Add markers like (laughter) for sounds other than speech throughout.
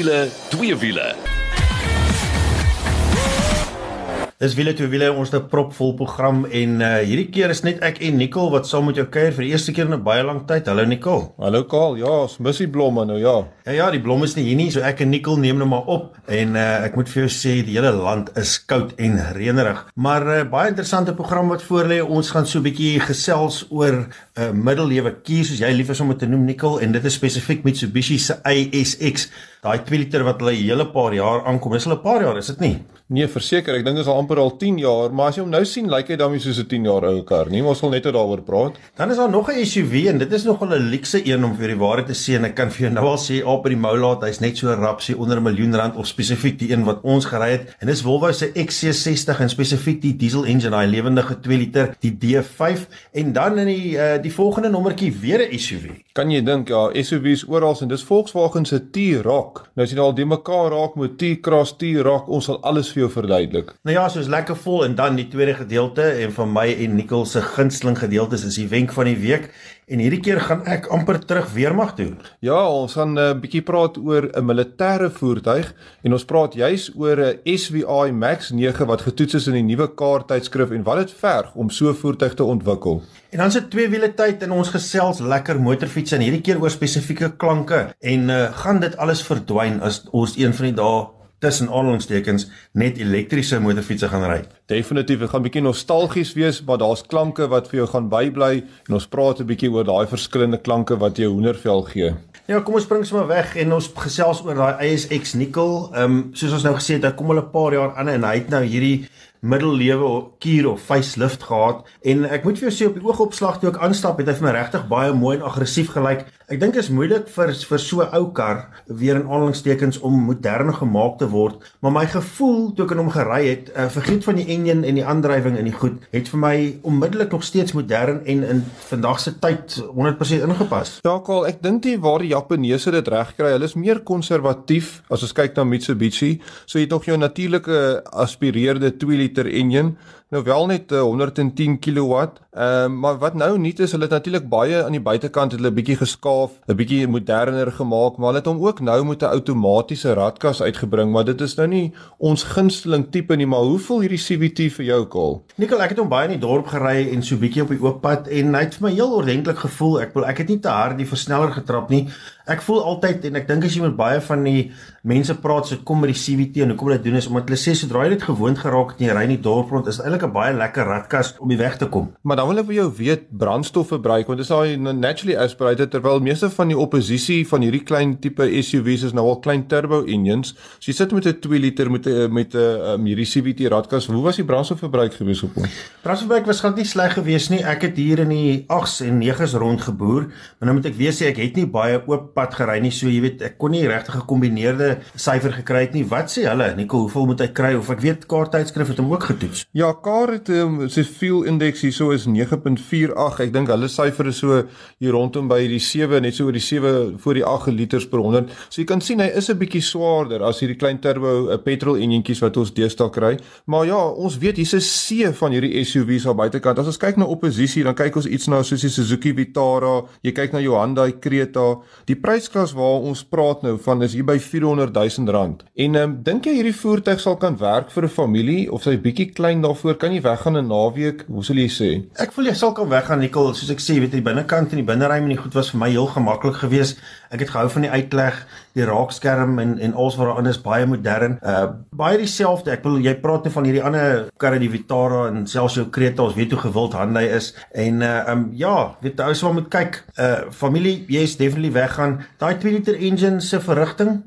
wiele, twee wiele. Dis wiele twee wiele ons 'n propvol program en uh, hierdie keer is net ek en Nicole wat saam met jou kuier vir die eerste keer in 'n baie lang tyd. Hallo Nicole. Hallo Kaal. Ja, ons mis die blomme nou ja. Ja ja, die blomme is nie hier nie, so ek en Nicole neem nou maar op en uh, ek moet vir jou sê die hele land is koud en reënerig. Maar uh, baie interessante program wat voor lê. Ons gaan so 'n bietjie gesels oor uh, middellewe kier soos jy lief is om dit te noem Nicole en dit is spesifiek Mitsubishi se ASX. Daai 2 liter wat hulle 'n hele paar jaar aankom. Dis hulle 'n paar jaar, is dit nie? Nee, verseker, ek dink dit is al amper al 10 jaar, maar as jy hom nou sien, lyk hy dan nie soos 'n 10 jaar ou kar nie. Ons wil net daaroor praat. Dan is daar nog 'n SUV en dit is nogal 'n luukse een om vir die waarheid te sê en ek kan vir jou nou al sê op by die moulaat, hy's net so rapsie onder 'n miljoen rand of spesifiek die een wat ons gery het. En dis Volvo se XC60 en spesifiek die diesel engine, daai lewendige 2 liter, die D5 en dan in die uh, die volgende nommertjie weer 'n SUV. Kan jy dink ja, SUV's oral en dis Volkswagen se T-Roc. Nou as jy nou al die mekaar raak met T-Cross, T-Roc, ons sal alles vir jou verduidelik. Nou ja, soos lekker vol en dan die tweede gedeelte en van my en Nicole se gunsteling gedeeltes is die wenk van die week en hierdie keer gaan ek amper terug weermag toe. Ja, ons gaan 'n uh, bietjie praat oor 'n militêre voertuig en ons praat juis oor 'n SVI Max 9 wat getoets is in die nuwe kaarttydskrif en wat dit verg om so 'n voertuig te ontwikkel. En dan sit twee wiele tyd in ons gesels lekker motorfiets en hierdie keer oor spesifieke klanke en uh, gaan dit alles verdwyn as ons een van die dae tussen aanhalingstekens net elektriese motorfietsse gaan ry. Definitief, dit gaan bietjie nostalgies wees, maar daar's klanke wat vir jou gaan bybly en ons praat 'n bietjie oor daai verskillende klanke wat jou hoendervel gee. Ja, kom ons spring sommer weg en ons gesels oor daai ASX Nickel. Ehm um, soos ons nou gesê het, hy kom al 'n paar jaar aan en hy het nou hierdie middellewe kier of facelift gehad en ek moet vir jou sê op die oogopslag toe ek aanstap het hy vir my regtig baie mooi en aggressief gelyk. Ek dink dit is moeilik vir vir so 'n ou kar weer in aanhalingstekens om moderne gemaak te word, maar my gevoel toe ek in hom gery het, uh, vergeet van die enjin en die aandrywing en die goed, het vir my onmiddellik nog steeds modern en in vandag se tyd 100% ingepas. Ja, Karl, ek dink die waar die Japaneese dit regkry, hulle is meer konservatief as ons kyk na Mitsubishi. So jy het nog jou natuurlike aspireerde 2 liter enjin nou wel net uh, 110 kW. Ehm uh, maar wat nou nuut is, hulle het natuurlik baie aan die buitekant hulle bietjie geskaaf, 'n bietjie moderner gemaak, maar hulle het hom ook nou met 'n outomatiese radkas uitgebring, maar dit is nou nie ons gunsteling tipe nie, maar hoe voel hierdie CVT vir jou, Kol? Nikkel, ek het hom baie in die dorp gery en so bietjie op die oop pad en hy het vir my heel ordentlik gevoel. Ek wil ek het nie te hard die versneller getrap nie. Ek voel altyd en ek dink as jy met baie van die mense praat so kom met die CVT en hoekom hulle dit doen is omdat hulle sê sodra jy dit gewoond geraak het en jy ry in die dorp rond, is dit eintlik 'n baie lekker radkas om die weg te kom. Maar dan wil ek vir jou weet brandstofverbruik want dit is daai naturally aspirated terwyl meeste van die oppositie van hierdie klein tipe SUV's is nou al klein turbo engines. So jy sit met 'n 2 liter met 'n met 'n um, hierdie CVT radkas. Hoe was die brandstofverbruik gewees op hom? Brandstofverbruik was glad nie sleg gewees nie. Ek het hier in die 8s en 9s rondgeboer, maar nou moet ek weer sê ek het nie baie oop pad gery nie. So jy weet, ek kon nie regtig 'n gekombineerde syfer gekry het nie. Wat sê hulle? Nico, hoeveel moet hy kry of ek weet kaarttydskrif het hom ook getoets. Ja, kaart het um, sy fuel index hier so is 9.48. Ek dink hulle syfer is so hier rondom by die 7, net so oor die 7 voor die 8 liters per 100. So jy kan sien hy is 'n bietjie swaarder as hierdie klein turbo uh, petrol enjintjies wat ons deesdae kry. Maar ja, ons weet hier's 'n see van hierdie SUV's aan buitekant. As ons kyk na oppositie, dan kyk ons iets na soos die Suzuki Vitara, jy kyk na jou Hyundai Creta. Die prysklas waar ons praat nou van is hier by 400 000 rand. En ehm um, dink jy hierdie voertuig sal kan werk vir 'n familie of sy bietjie klein daarvoor kan jy weggaan 'n naweek? Hoe sal jy sê? Ek voel jy sal kan weggaan Nicole, soos ek sê, weet jy, die binnekant en die binneruim en die goed was vir my heel gemaklik geweest. Ek het gehou van die uitleg, die raakskerm en en alles wat daarin is baie modern. Uh baie dieselfde. Ek wil jy praat net van hierdie ander karre die Vitara en selfs jou Creta, ons weet hoe gewild Hyundai is. En uh um ja, weet ou sou moet kyk. Uh familie, jy is definitely weggaan. Daai 2 liter engine se verrigting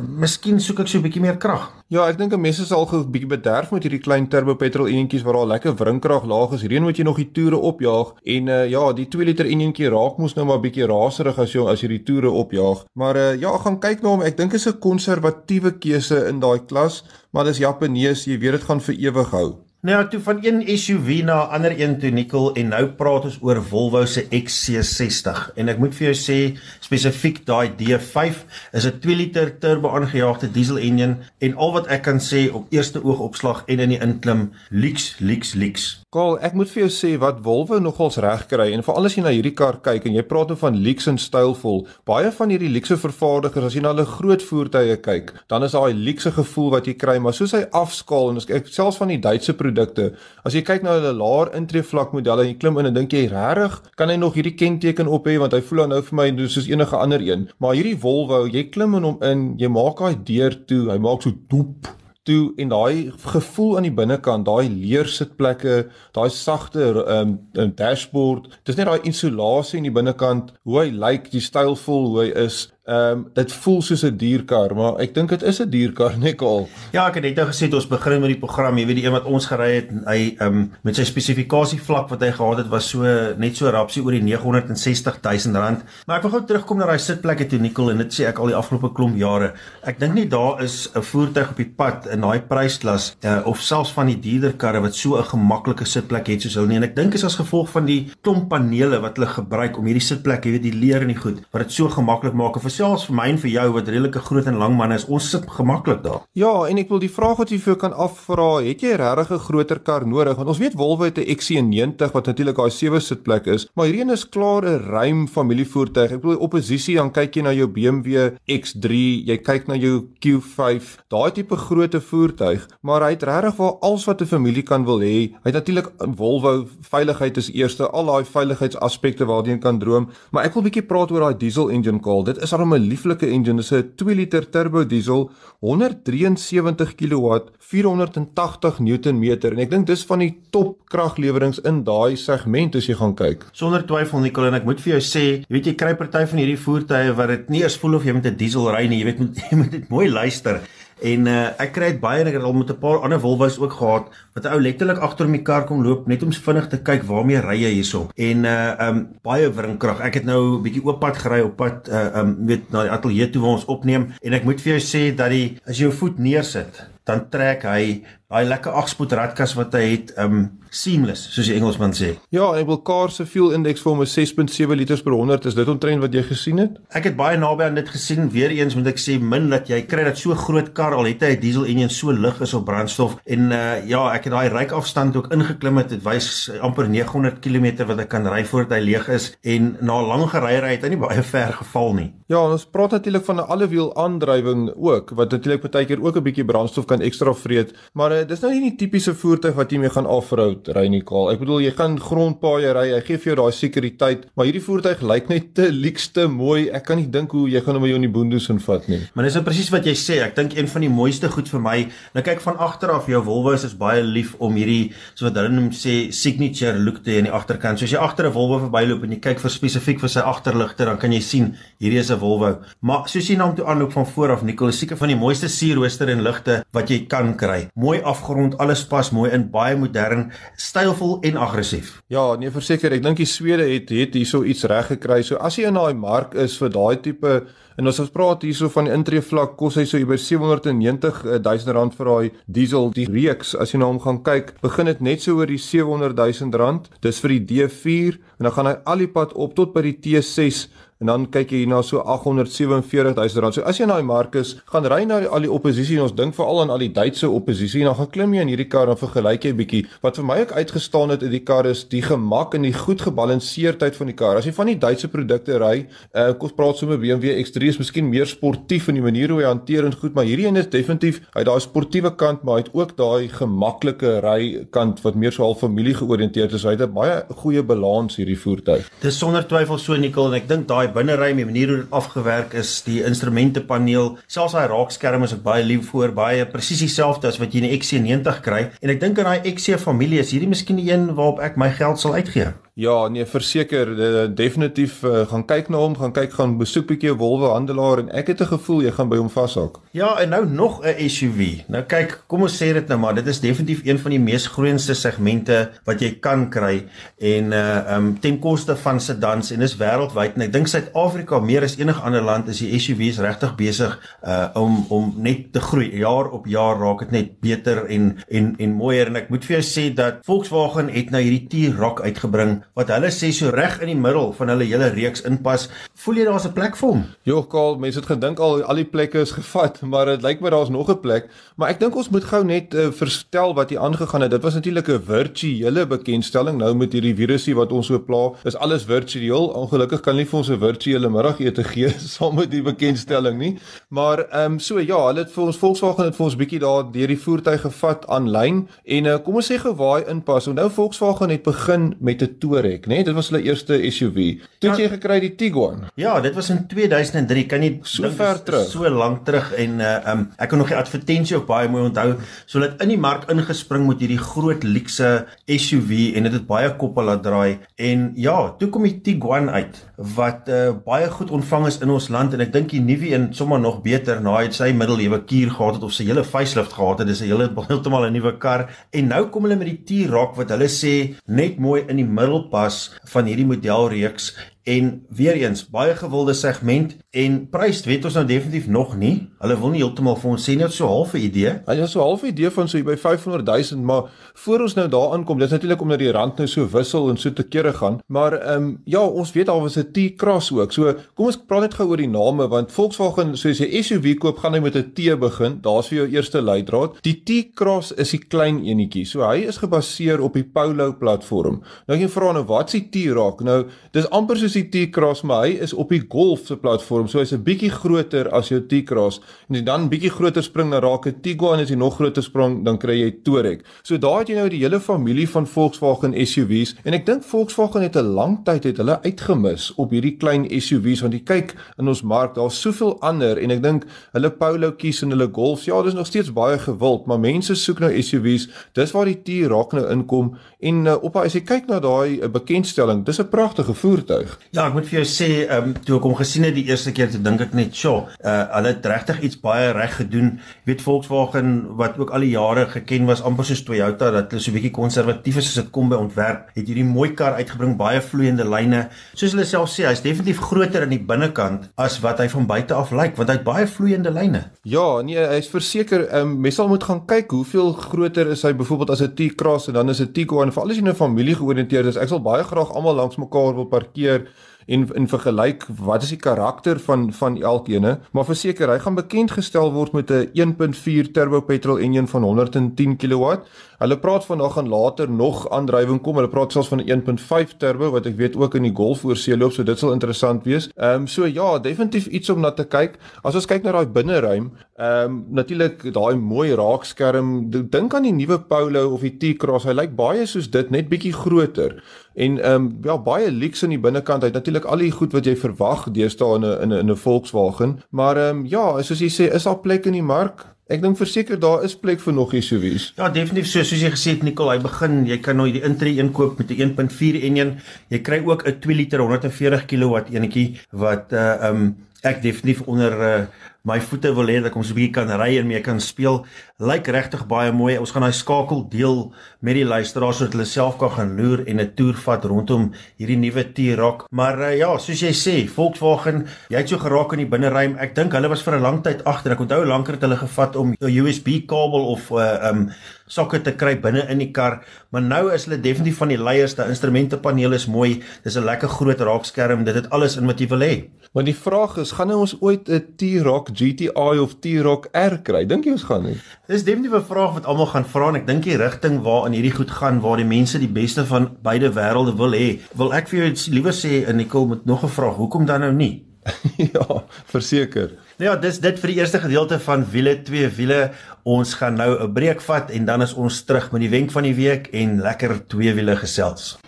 Miskien soek ek so 'n bietjie meer krag. Ja, ek dink 'n mens is al 'n bietjie bederf met hierdie klein turbo petrol enjintjies waar daar lekker wringkrag laag is. Hierdie moet jy nog die toere opjaag en uh, ja, die 2 liter enjintjie raak mos nou maar bietjie raserig as jy as jy die toere opjaag. Maar uh, ja, gaan kyk na hom. Ek dink is 'n konservatiewe keuse in daai klas, maar dis Japanees, jy weet dit gaan vir ewig hou. Nou ja, toe van een SUV na ander een toe Nicole en nou praat ons oor Volvo se XC60 en ek moet vir jou sê spesifiek daai D5 is 'n 2 liter turbo aangejaagde diesel enjin en al wat ek kan sê op eerste oogopslag en in die inklim lieks lieks lieks Kaal, ek moet vir jou sê wat Volvo nogals reg kry en veral as jy na hierdie kar kyk en jy praat nou van leaks en stylvol, baie van hierdie leekse vervaardigers as jy na hulle groot voertuie kyk, dan is daai leekse gevoel wat jy kry, maar soos hy afskaal en as ek selfs van die Duitse produkte, as jy kyk na hulle laer intree vlak modelle en jy klim in en dink jy regtig, kan hy nog hierdie kenteken op hê want hy voel nou vir my soos enige ander een. Maar hierdie Volvo, jy klim in hom in, jy maak daai deur toe, hy maak so doep toe en daai gevoel aan die binnekant, daai leer sitplekke, daai sagte ehm um, dashboard, dis net daai isolasie in die binnekant, hoe hy lyk, like, die stylvol hoe hy is. Ehm um, dit voel soos 'n dierkar, maar ek dink dit is 'n dierkar (laughs) net al. Ja, ek het net nou gesê ons begin met die program. Jy weet die een wat ons gery het, hy ehm um, met sy spesifikasie vlak wat hy gehad het was so net so rapsie oor die 960 000 rand. Maar ek wil gou terugkom na daai sitplekke toe Nicole en dit sê ek al die afgelope klomp jare. Ek dink nie daar is 'n voertuig op die pad in daai prysklas uh, of selfs van die dierder karre wat so 'n gemaklike sitplek het soos hulle nie. En ek dink is as gevolg van die klomp panele wat hulle gebruik om hierdie sitplekke, jy weet die leer en die goed, wat dit so gemaklik maak vir selfs vir my en vir jou wat redelike groot en lang man is, ons sit gemaklik daar. Ja, en ek wil die vraag wat jy vir kan afvra, het jy regtig 'n groter kar nodig? Want ons weet Volvo het 'n XC90 wat natuurlik daai sewe sitplek is, maar hierdie een is klaar 'n ruim familievoertuig. Ek bedoel oppositie dan kyk jy na jou BMW X3, jy kyk na jou Q5, daai tipe grootte voertuig, maar hy het regtig wel alles wat 'n familie kan wil hê. Hy het natuurlik Volvo veiligheid is eerste, al daai veiligheidsaspekte waarheen kan droom, maar ek wil bietjie praat oor daai diesel engine call. Dit is alom 'n lieflike engine. Dit is 'n 2 liter turbo diesel, 173 kW, 480 Nm en ek dink dis van die top kraglewerings in daai segment as jy gaan kyk. Sonder twyfel Nicole en ek moet vir jou sê, jy weet jy kry party van hierdie voertuie wat dit nie eens voel of jy met 'n diesel ry nie. Jy weet (laughs) jy moet dit mooi luister. En uh, ek kry dit baie en ek het al met 'n paar ander Volvo's ook gehad wat 'n ou letterlik agter die kar kom loop net om vinnig te kyk waarmee ry jy hierso. En uh um baie wringkrag. Ek het nou 'n bietjie oop pad gery op pad uh um weet na die ateljee toe waar ons opneem en ek moet vir jou sê dat die as jy jou voet neersit, dan trek hy daai lekker agspoed radkas wat hy het um seamless soos die Engelsman sê. Ja, en wil kar se fuel index vir hom is 6.7 liters per 100. Is dit omtrent wat jy gesien het? Ek het baie naby aan dit gesien. Weereens moet ek sê min dat jy kry dat so groot kar al het hy 'n diesel enjin so lig is op brandstof en uh ja, ek het daai ryk afstand ook ingeklim het. Dit wys amper 900 km wat ek kan ry voordat hy leeg is en na lang geryery het hy nie baie (laughs) ver geval nie. Ja, ons praat natuurlik van 'n allewiel aandrywing ook wat natuurlik baie keer ook 'n bietjie brandstof kan ekstra vreet, maar uh, dis nou nie die tipiese voertuig wat jy mee gaan afroud moet ry nie kaal. Ek bedoel jy gaan grondpaaie ry, hy gee vir jou daai sekuriteit, maar hierdie voertuig lyk net te luukste mooi. Ek kan nie dink hoe jy gaan hom by jou in die boondoes invat nie. Maar dis nou presies wat jy sê. Ek dink een van die mooiste goed vir my, nou kyk van agter af, jou Volvo is baie lief om hierdie so wat hulle noem sê signature look te hê aan die agterkant. So as jy agter 'n Volvo verbyloop en jy kyk vir spesifiek vir sy agterligte, dan kan jy sien hierdie is 'n Volvo. Maar soos jy nou toe aanloop van voor af, Nicole, seker van die mooiste sierrooster en ligte wat jy kan kry. Mooi afgerond, alles pas mooi in, baie modern stylvol en aggressief. Ja, nee, verseker, ek dink die Swede het het hierso iets reg gekry. So as jy in daai mark is vir daai tipe en ons ons praat hierso van die intree vlak kos hy so oor 790 000 rand vir daai diesel die reeks as jy na hom gaan kyk, begin dit net so oor die 700 000 rand. Dis vir die D4 en dan gaan hy al die pad op tot by die T6 en dan kyk jy hierna so 847 000 rand. So as jy na die mark is, gaan ry na al die oppositie en ons dink veral aan al die Duitse oppositie en dan gaan klim jy in hierdie kar en vergelyk jy bietjie. Wat vir my ook uitgestaan het in die kar is die gemak en die goed gebalanseerdheid van die kar. As jy van die Duitse produkte ry, uh, kom ons praat sommer BMW X3 is miskien meer sportief in die manier hoe hy hanteer en goed, maar hierdie een is definitief uit daai sportiewe kant, maar hy het ook daai gemaklike ry kant wat meer so half familie georiënteerd is. Hy het 'n baie goeie balans hierdie voertuig. Dis sonder twyfel so Nicole en ek dink daai binnery, die manier hoe dit afgewerk is, die instrumentepaneel, selfs daai raakskerm is ek baie lief voor, baie presies dieselfde as wat jy in die XC90 kry. En ek dink aan daai XC familie is hierdie miskien die een waarop ek my geld sal uitgee. Ja, nee, verseker, uh, definitief uh, gaan kyk na hom, gaan kyk gaan besoek bietjie 'n wolwehandelaar en ek het 'n gevoel jy gaan by hom vashak. Ja, en nou nog 'n SUV. Nou kyk, kom ons sê dit nou maar, dit is definitief een van die mees groeiende segmente wat jy kan kry en uh um ten koste van sedans en is wêreldwyd en ek dink Suid-Afrika meer as enige ander land is die SUV's regtig besig uh om om net te groei. Jaar op jaar raak dit net beter en en en mooier en ek moet vir jou sê dat Volkswagen het nou hierdie T-Roc uitgebring wat hulle sê so reg in die middel van hulle hele reeks inpas. Voel jy daar's 'n plek vir hom? Jo, Karl, mense het gedink al al die plekke is gevat, (laughs) maar dit lyk my daar's nog 'n plek. Maar ek dink ons moet gou net uh, verstel wat hier aangegaan het. Dit was natuurlik 'n virtuele bekendstelling nou met hierdie virusie wat ons so pla. Is alles virtueel. Ongelukkig kan nie vir ons 'n virtuele middagete gee (laughs) saam met die bekendstelling nie. Maar ehm um, so ja, hulle het vir ons Volkswagen het vir ons bietjie daar deur die voertuig gevat aanlyn en uh, kom ons sê gewaai inpas. Onthou Volkswagen het begin met 'n Touareg, né? Nee? Dit was hulle eerste SUV. Toe ja, jy gekry die Tiguan. Ja, dit was in 2003. Kan jy so ver terug? So lank terug en uh um ek kan nog die advertensie ook baie mooi onthou. So hulle het in die mark ingespring met hierdie groot luukse SUV en dit het baie koppe laat draai en ja, toe kom die Tiguan uit wat uh baie goed ontvang is in ons land en ek dink die nuwe een sommer nog beter na hy sy middelewe kuur gehad het of sy hele facelift gehad het. Dis 'n hele (laughs) heeltemal 'n nuwe kar en nou kom hulle met die T-Roc wat hulle sê net mooi in die middel pas van hierdie modelreeks en weer eens baie gewilde segment en prys weet ons nou definitief nog nie. Hulle wil nie heeltemal vir ons sê net so half 'n idee. Hulle ja, so half 'n idee van so by 500 000, maar voor ons nou daaraan kom, dis natuurlik omdat die rand nou so wissel en so te kere gaan, maar ehm um, ja, ons weet daar was 'n T-Cross ook. So kom ons praat net gou oor die name want Volkswagen soos jy SUV koop, gaan hy met 'n T begin. Daar's vir jou eerste leidraad. Die T-Cross is die klein enetjie. So hy is gebaseer op die Polo platform. Nou jy vra nou wat's die T-Roc? Nou dis amper soos die T-Cross, maar hy is op die Golf se platform. So hy's 'n bietjie groter as jou T-Cross. En as jy dan bietjie groter spring na raak 'n Tiguan en as jy nog groter spring, dan kry jy Touareg. So daar het jy nou die hele familie van Volkswagen SUVs en ek dink Volkswagen het 'n lang tyd het hulle uitgemis op hierdie klein SUVs want jy kyk in ons mark, daar's soveel ander en ek dink hulle Polo's en hulle Golfs, ja, dis nog steeds baie gewild, maar mense soek nou SUVs. Dis waar die T-Roc nou inkom en uh, op as jy kyk na daai uh, bekendstelling, dis 'n pragtige voertuig. Ja, ek moet vir jou sê, ehm um, toe ek hom gesien het die eerste keer, toe dink ek net, "Sjoe, uh hulle het regtig iets baie reg gedoen." Jy weet Volkswagen wat ook al die jare geken was amper soos Toyota dat hulle so 'n bietjie konservatief is as dit kom by ontwerp, het hierdie mooi kar uitgebring, baie vloeiende lyne. Soos hulle self sê, hy's definitief groter aan die binnekant as wat hy van buite af lyk, want hy het baie vloeiende lyne. Ja, nee, hy's verseker, ehm um, mens sal moet gaan kyk hoeveel groter is hy byvoorbeeld as 'n T-Cross en dan is 'n Tiguan, veral as jy nou familie georiënteerd is. Ek sal baie graag almal langs mekaar wil parkeer en in vergelyk wat is die karakter van van elkeen maar verseker hy gaan bekend gestel word met 'n 1.4 turbo petrol enjin van 110 kW Hulle praat van nog gaan later nog aandrywing kom. Hulle praat selfs van 'n 1.5 turbo wat ek weet ook in die Golf oorsee loop, so dit sal interessant wees. Ehm um, so ja, definitief iets om na te kyk. As ons kyk na daai binneruim, ehm um, natuurlik daai mooi raakskerm. Dink aan die nuwe Polo of die T-Cross. Hy lyk baie soos dit, net bietjie groter. En ehm um, ja, baie leeks aan die binnekant. Hy het natuurlik al die goed wat jy verwag deesdae in 'n in 'n Volkswagen. Maar ehm um, ja, soos jy sê, is daar plek in die mark? Ek dink verseker daar is plek vir nog SUV's. Ja, definitief so soos jy gesê het Nicole, hy begin, jy kan nou die intree inkoop met 'n 1.4 enjin. Jy kry ook 'n 2 liter 140 kW enetjie wat uh um ek definitief onder uh my voete wil hê dat ek hom so 'n bietjie kan ry en mee kan speel. Lyk regtig baie mooi. Ons gaan daai skakel deel met die luisteraars sodat hulle self kan gaan loer en 'n toer vat rondom hierdie nuwe T-Roc. Maar uh, ja, soos jy sê, Volkswagen, jy het so geraak in die binneruim. Ek dink hulle was vir 'n lang tyd agter. Ek onthou lanker het hulle gevat om 'n USB kabel of 'n uh, um sokke te kry binne in die kar, maar nou is hulle definitief van die leiers. Die instrumentepaneel is mooi. Dis 'n lekker groot raakskerm. Dit het alles in wat jy wil hê. Maar die vraag is, gaan ons ooit 'n T-Roc GTI of T-Roc R kry? Dink jy ons gaan nie? Dis definitief 'n vraag wat almal gaan vra en ek dink die rigting waarin hierdie goed gaan waar die mense die beste van beide wêrelde wil hê. Wil ek vir jou liewer sê in Nicole met nog 'n vraag, hoekom dan nou nie? (laughs) ja, verseker. Nou ja, dis dit vir die eerste gedeelte van wiele twee wiele. Ons gaan nou 'n breek vat en dan is ons terug met die wenk van die week en lekker twee wiele gesels.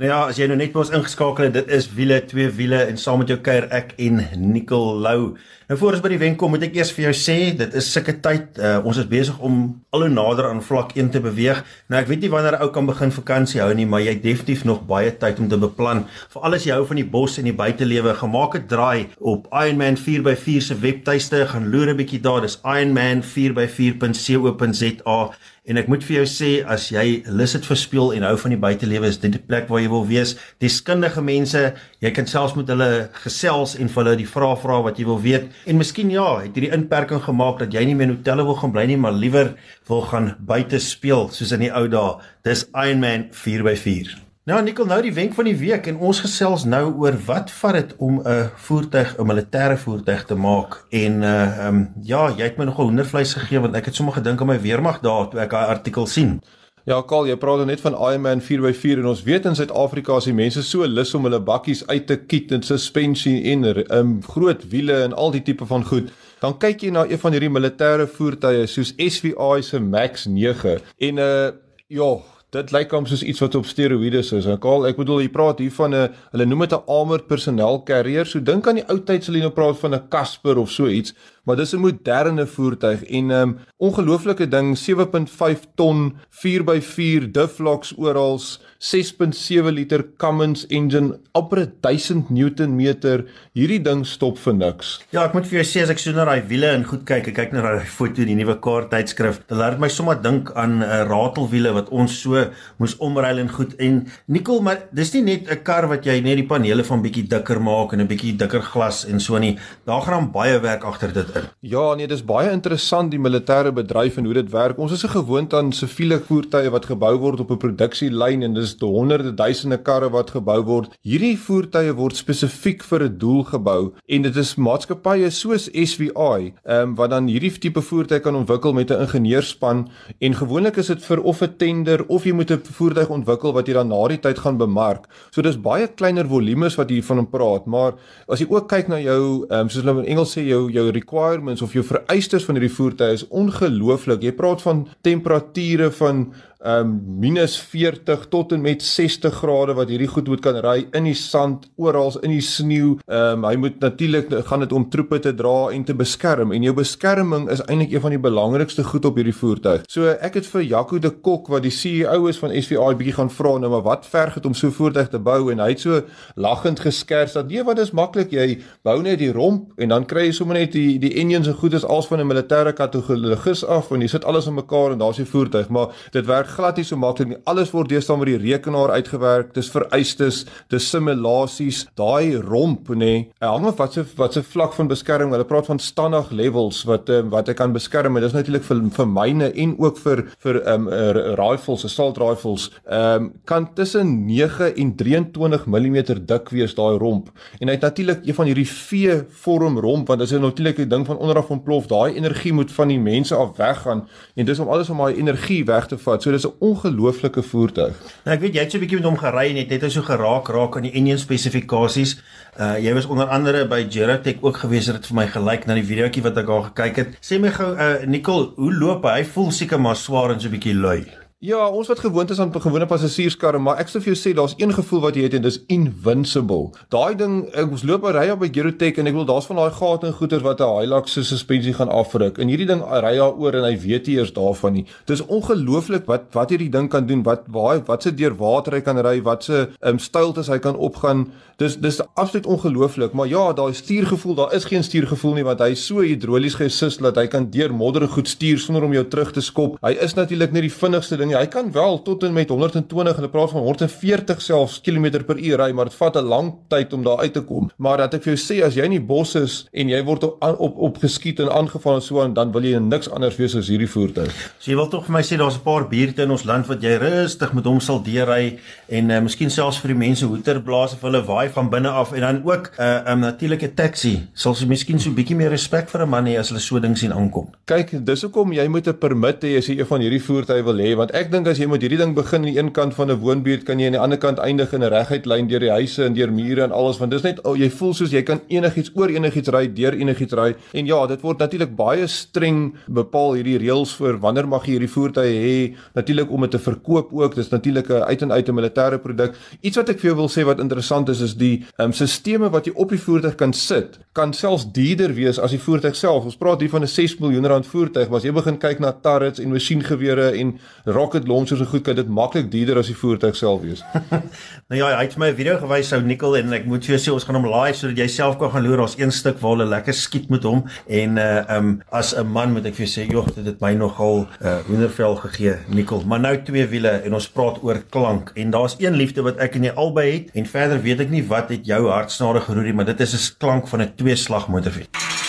Nou ja, as jy nou net by ons ingeskakel het, dit is wiele, twee wiele en saam met jou kuier ek en Nicole Lou. Nou voor ons by die wen kom, moet ek eers vir jou sê, dit is sulke tyd, uh, ons is besig om al hoe nader aan vlak 1 te beweeg. Nou ek weet nie wanneer 'n ou kan begin vakansie hou nie, maar jy het definitief nog baie tyd om te beplan. Veral as jy hou van die bos en die buitelewe, gemaak 'n draai op Ironman 4x4 se webtuiste, gaan loer 'n bietjie daar. Dis ironman4x4.co.za En ek moet vir jou sê as jy lus het vir speel en hou van die buitelewe is dit die plek waar jy wil wees. Deskundige mense, jy kan selfs met hulle gesels en vir hulle die vrae vra wat jy wil weet. En miskien ja, het hierdie inperking gemaak dat jy nie meer in hotelle wil gaan bly nie, maar liewer wil gaan buite speel soos in die ou dae. Dis Ironman 4x4. Nou Nikkel, nou die wenk van die week en ons gesels nou oor wat vat dit om 'n voertuig, 'n militêre voertuig te maak. En uh ehm um, ja, jy het my nogal hoendervleis gegee want ek het sommer gedink aan my weermag daar toe ek daai artikel sien. Ja, Karl, jy praat nou net van Ironman 4x4 en ons weet in Suid-Afrika is die mense so lus om hulle bakkies uit te kiet en suspensie en um, groot wiele en al die tipe van goed. Dan kyk jy na een van hierdie militêre voertuie soos SVI se Max 9 en uh ja, Dit lyk hom soos iets wat op steroïdes is. Ek al ek bedoel jy praat hier van 'n hulle noem dit 'n armored personnel carrier. So dink aan die ou tyd sal jy nou praat van 'n Casper of so iets, maar dis 'n moderne voertuig en 'n um, ongelooflike ding, 7.5 ton, 4x4 Duflox oral, 6.7 liter Cummins engine, amper 1000 Newton meter. Hierdie ding stop vir niks. Ja, ek moet vir jou sê as ek so na daai wiele en goed kyk, ek kyk na daai foto in die nuwe kaart tydskrif, dan laat dit my sommer dink aan 'n uh, ratelwiele wat ons so moes omruil en goed en Nicole, maar dis nie net 'n kar wat jy net die panele van bietjie dikker maak en 'n bietjie dikker glas en so nie. Daar gaan baie werk agter dit in. Ja, nee, dis baie interessant die militêre bedryf en hoe dit werk. Ons is gewoond aan siviele voertuie wat gebou word op 'n produksielyn en dis is honderde duisende karre wat gebou word. Hierdie voertuie word spesifiek vir 'n doel gebou en dit is maatskappye soos SVI, ehm um, wat dan hierdie tipe voertuie kan ontwikkel met 'n ingenieurspan en gewoonlik is dit vir of 'n tender of jy moet 'n voertuig ontwikkel wat jy dan na die tyd gaan bemark. So dis baie kleiner volumes wat jy van praat, maar as jy ook kyk na jou ehm um, soos hulle in Engels sê jou jou requirements of jou vereistes van hierdie voertuie is ongelooflik. Jy praat van temperature van um minus 40 tot en met 60 grade wat hierdie goed moet kan ry in die sand, oral in die sneeu. Um hy moet natuurlik gaan dit om troepe te dra en te beskerm en jou beskerming is eintlik een van die belangrikste goed op hierdie voertuig. So ek het vir Jaco de Kok wat die CEO is van SVI bietjie gaan vra nou maar wat verg dit om so voertuig te bou en hy het so lagend geskers dat nee wat is maklik jy bou net die romp en dan kry jy sommer net die die engines en goed is als van 'n militêre kategorie af en jy sit alles in mekaar en daar's die voertuig maar dit werk glad nie so maklik nie. Alles word deesdae met die rekenaar uitgewerk. Dis vereistes, dis simulasies, daai romp nê. Hy hang af wat se wat se vlak van beskerming. Hulle praat van standaard levels wat um, wat hy kan beskerm. Dit is natuurlik vir vir myne en ook vir vir um, rifles, assault rifles. Um, kan tussen 9 en 23 mm dik wees daai romp. En hy het natuurlik een van hierdie V-vorm romp want dit is natuurlik 'n ding van onderaf ontplof. Daai energie moet van die mense af weggaan en dis om alles om daai energie weg te vat. So dis 'n ongelooflike voertuig. Nou ek weet jy het so 'n bietjie met hom gery en het net so geraak raak aan die engine spesifikasies. Uh jy was onder andere by Geratech ook gewees het dit vir my gelyk na die videoetjie wat ek daar gekyk het. Sê my gou uh Nicole, hoe loop hy? Hy voel seker maar swaar en so 'n bietjie lui. Ja, ons wat gewoond is aan gewone passasierskarre, maar ek sê vir jou sê daar's een gevoel wat jy het en dis invincible. Daai ding, ek ons loop ry op by Eurotech en ek wil daar's van daai gate en goeters wat 'n Hilux se suspensie gaan afruk. En hierdie ding ry daar oor en hy weet nie eers daarvan nie. Dis ongelooflik wat wat hierdie ding kan doen, wat waar wat se deur water hy kan ry, wat se um, stylte hy kan opgaan. Dis dis absoluut ongelooflik, maar ja, daai stuurgevoel, daar is geen stuurgevoel nie want hy is so hidrolies geassist dat hy kan deur modder goed stuur sonder om jou terug te skop. Hy is natuurlik nie die vinnigste ding nie. Hy kan wel tot en met 120 en hulle praat van 140 selfs kilometer per uur ry, maar dit vat 'n lang tyd om daar uit te kom. Maar dat ek vir jou sê as jy in die bos is en jy word op op, op geskiet en aangeval en so aan, dan wil jy niks anders wees as hierdie voertuig. So jy wil tog vir my sê daar's 'n paar buurte in ons land wat jy rustig met hom sal deurry en uh, miskien selfs vir die mense hoeter blaas of hulle waai van binne af en dan ook 'n uh, eh, 'n um, natuurlike taxi sal jy miskien so 'n bietjie meer respek vir 'n man hê as hulle so ding sien aankom. Kyk, dis hoekom jy moet 'n permit hê as jy een van hierdie voertuie wil hê want ek dink as jy met hierdie ding begin aan die een kant van 'n woonbuurt, kan jy aan die ander kant eindig in 'n reguit lyn deur die huise en deur mure en alles want dis net oh, jy voel soos jy kan enigiets oor enigiets ry, deur enigiets ry. En ja, dit word natuurlik baie streng bepaal hierdie reëls vir wanneer mag jy hierdie voertuie hê, natuurlik om dit te verkoop ook. Dis natuurlik 'n uit en uit 'n militêre produk. Iets wat ek vir jou wil sê wat interessant is is die um, sisteme wat jy op die voertuig kan sit, kan selfs duurder wees as die voertuig self. Ons praat hier van 'n 6 miljoen rand voertuig, maar as jy begin kyk na turrets en masjiengewere en rocket launchers en goed, kan dit maklik duurder as die voertuig self wees. (laughs) nou ja, hy het my 'n video gewys sou Nickel en ek moet vir jou sê ons gaan hom live sodat jy self kan gaan loer. Ons een stuk waar hulle lekker skiet met hom en uh um as 'n man moet ek vir jou sê, "Jog, dit het my nogal uh hoendervel gegee, Nickel." Maar nou twee wiele en ons praat oor klank en daar's een liefde wat ek en jy albei het en verder weet ek nie wat het jou hartsnare geroer nie, maar dit is 'n klank van 'n twee slag motorfiets.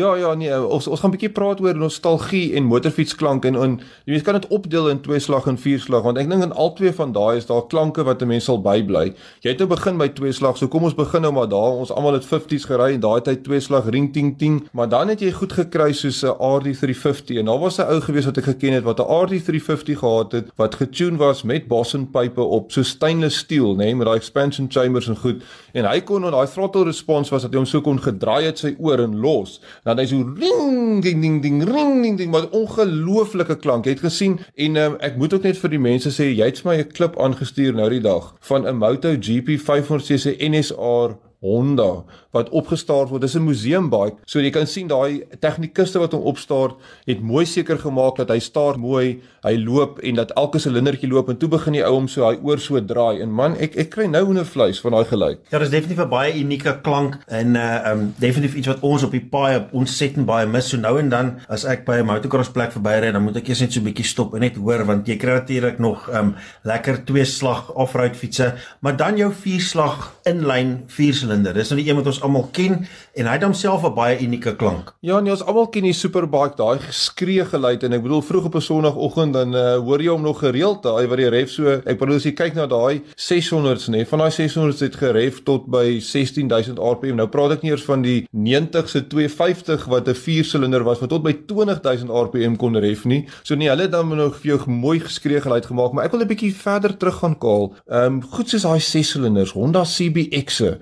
Ja ja nee, ons ons gaan 'n bietjie praat oor nostalgie en motorfietsklank en en jy kan dit opdeel in twee slag en vier slag want ek dink in al twee van daai is daar klanke wat 'n mens sal bybly. Jy het nou begin by twee slag, so kom ons begin nou maar daar. Ons almal het 50s gery en daai tyd twee slag ring ting ting, maar dan het jy goed gekry soos 'n RD350 en daar was 'n ou gewees wat ek geken het wat 'n RD350 gehad het wat getune was met Bossen pype op, so stainless steel, nê, nee, met daai expansion chambers en goed. En hy kon met daai throttle response was dat hy hom so kon gedraai het sy oor en los dan hy so ring ding ding ding ring ding ding maar ongelooflike klank. Jy het gesien en um, ek moet ook net vir die mense sê jy het vir my 'n klip aangestuur nou die dag van 'n Moto GP 500cc NSR Honda wat opgestaar word. Dis 'n museumbike. So jy kan sien daai tegnikuste wat hom opstaar het mooi seker gemaak dat hy staar mooi, hy loop en dat elke silindertjie loop en toe begin die ou hom so hy oor so draai. En man, ek ek kry nou hoendervleis van daai geluid. Ja, dis definitief 'n baie unieke klank en uh um definitief iets wat ons op die paai ontsettend baie mis. So nou en dan as ek by 'n motocross plek verbyry, dan moet ek eers net so 'n bietjie stop en net hoor want jy kry natuurlik nog um lekker twee slag off-road fietsse, maar dan jou vier slag inlyn vier silinder. Dis nou die een wat ons almal ken en hy het homself 'n baie unieke klank. Ja, nee, ons almal ken die superbike, daai geskree geluid en ek bedoel vroeg op 'n Sondagoggend dan uh, hoor jy hom nog gereeld daai wat die ref so. Ek bedoel as jy kyk na daai 600s nê, van daai 600s het geref tot by 16000 rpm. Nou praat ek nie eers van die 90 se 250 wat 'n 4 silinder was wat tot by 20000 rpm kon ref nie. So nee, hulle het dan nog vir jou mooi geskree geluid gemaak, maar ek wil 'n bietjie verder terug gaan kaal. Ehm um, goed soos daai 6 silinders Honda CBX'e.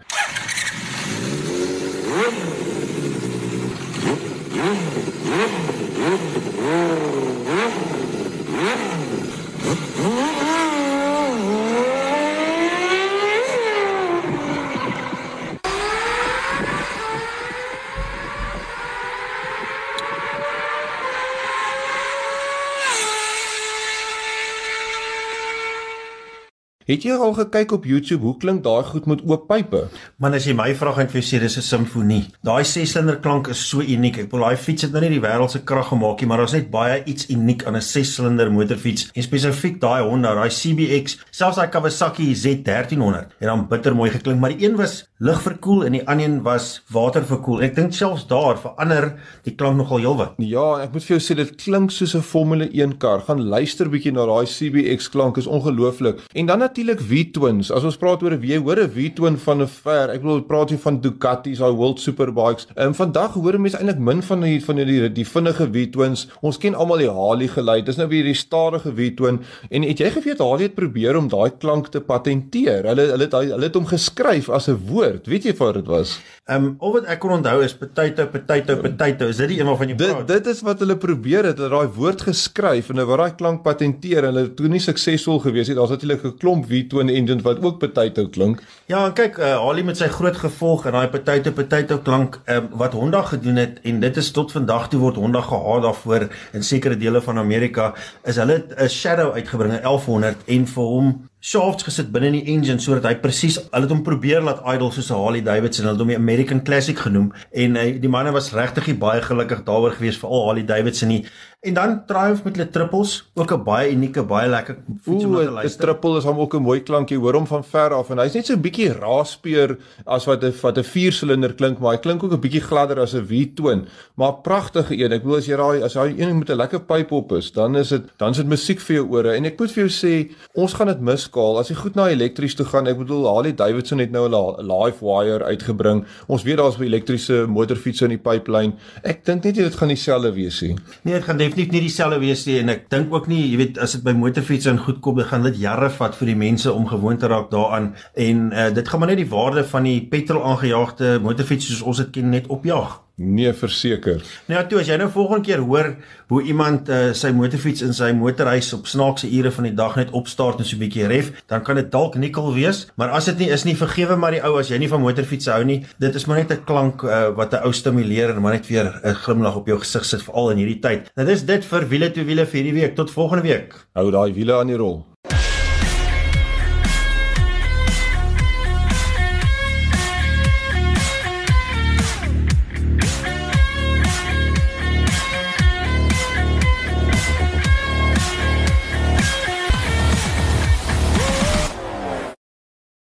Het jy al gekyk op YouTube hoe klink daai goed met oop pype? Man as jy my vra gaan vir sê dis 'n simfonie. Daai 6-silinder klank is so uniek. Ek wil daai fiets het nou nie die wêreld se krag gemaak nie, maar daar's net baie iets uniek aan 'n 6-silinder motorfiets. En spesifiek daai Honda, daai CBX, selfs daai Kawasaki Z1300 het dan bitter mooi geklink, maar die een was lugverkoel en die ander een was waterverkoel. Ek dink selfs daar verander die klank nogal heelwat. Ja, ek moet vir jou sê dit klink soos 'n Formule 1 kar. Gaan luister bietjie na daai CBX klank, is ongelooflik. En dan natuurlik V-twins. As ons praat oor 'n wie hoor 'n V-twin van 'n ver. Ek bedoel praat jy van Ducatis, daai World Superbikes. En vandag hoor mense eintlik min van die van die die vinnige V-twins. Ons ken almal die Harley geluid. Dis nou weer die stadige V-twin. En het jy geweet Harley het probeer om daai klank te patenteer? Hulle hulle het hulle het hom geskryf as 'n woord. Weet jy wat dit was? Ehm um, al wat ek kon onthou is potato potato potato. Is dit die een waarvan jy praat? Dit dit is wat hulle probeer het. Hulle daai woord geskryf en hulle wou daai klank patenteer. Hulle het toe nie suksesvol gewees nie. Daar's natuurlik 'n klomp V-twin engines wat ook potato klink. Ja, en kyk, uh, Harley met sy groot gevolg en daai potato potato klank um, wat Honda gedoen het en dit is tot vandag toe word Honda gehaat daarvoor in sekere dele van Amerika is hulle 'n Shadow uitgebring, 'n 1100 en vir hom shafts gesit binne in die engine sodat hy presies hulle het hom probeer laat idle soos 'n Harley Davidson hulle het hom die American Classic genoem en hy die manne was regtig baie gelukkig daaroor gewees vir al Harley Davidson nie En dan Triumph met hulle triples, ook 'n baie unieke, baie lekker fiets om na te Ooh, 'n luister. triple is hom ook 'n mooi klankie. Hoor hom van ver af en hy's net so 'n bietjie raaspeer as wat 'n wat 'n 4-silinder klink, maar hy klink ook 'n bietjie gladder as 'n V-twin. Maar pragtige een. Ek bedoel as jy daai as daai een met 'n lekker pyp op is, dan is dit dan is dit musiek vir jou ore. En ek moet vir jou sê, ons gaan dit miskaal as jy goed na elektries toe gaan. Ek bedoel Harley Davidson het nou 'n live wire uitgebring. Ons weet daar's elektriese motorfietsse in die pipeline. Ek dink net dit gaan dieselfde wees nie. Nee, dit gaan definitief nie dieselfde wees nie en ek dink ook nie, jy weet, as dit by motorfietsse en goed kom, dan gaan dit jare vat vir die mense om gewoond te raak daaraan en uh, dit gaan maar net die waarde van die petrol aangejaagde motorfiets soos ons dit ken net opjaag. Nee, verseker. Nou ja, toe as jy nou volgende keer hoor hoe iemand uh, sy motorfiets in sy motorhuis op snaakse ure van die dag net opstart en so 'n bietjie ref, dan kan dit dalk nikkel wees, maar as dit nie is nie, vergewe maar die ou as jy nie van motorfietsse hou nie. Dit is maar net 'n klank uh, wat 'n ou stimuleer en maar net weer 'n glimlag op jou gesig sit veral in hierdie tyd. Nou dis dit vir wiele toe wiele vir hierdie week. Tot volgende week. Hou daai wiele aan die rol.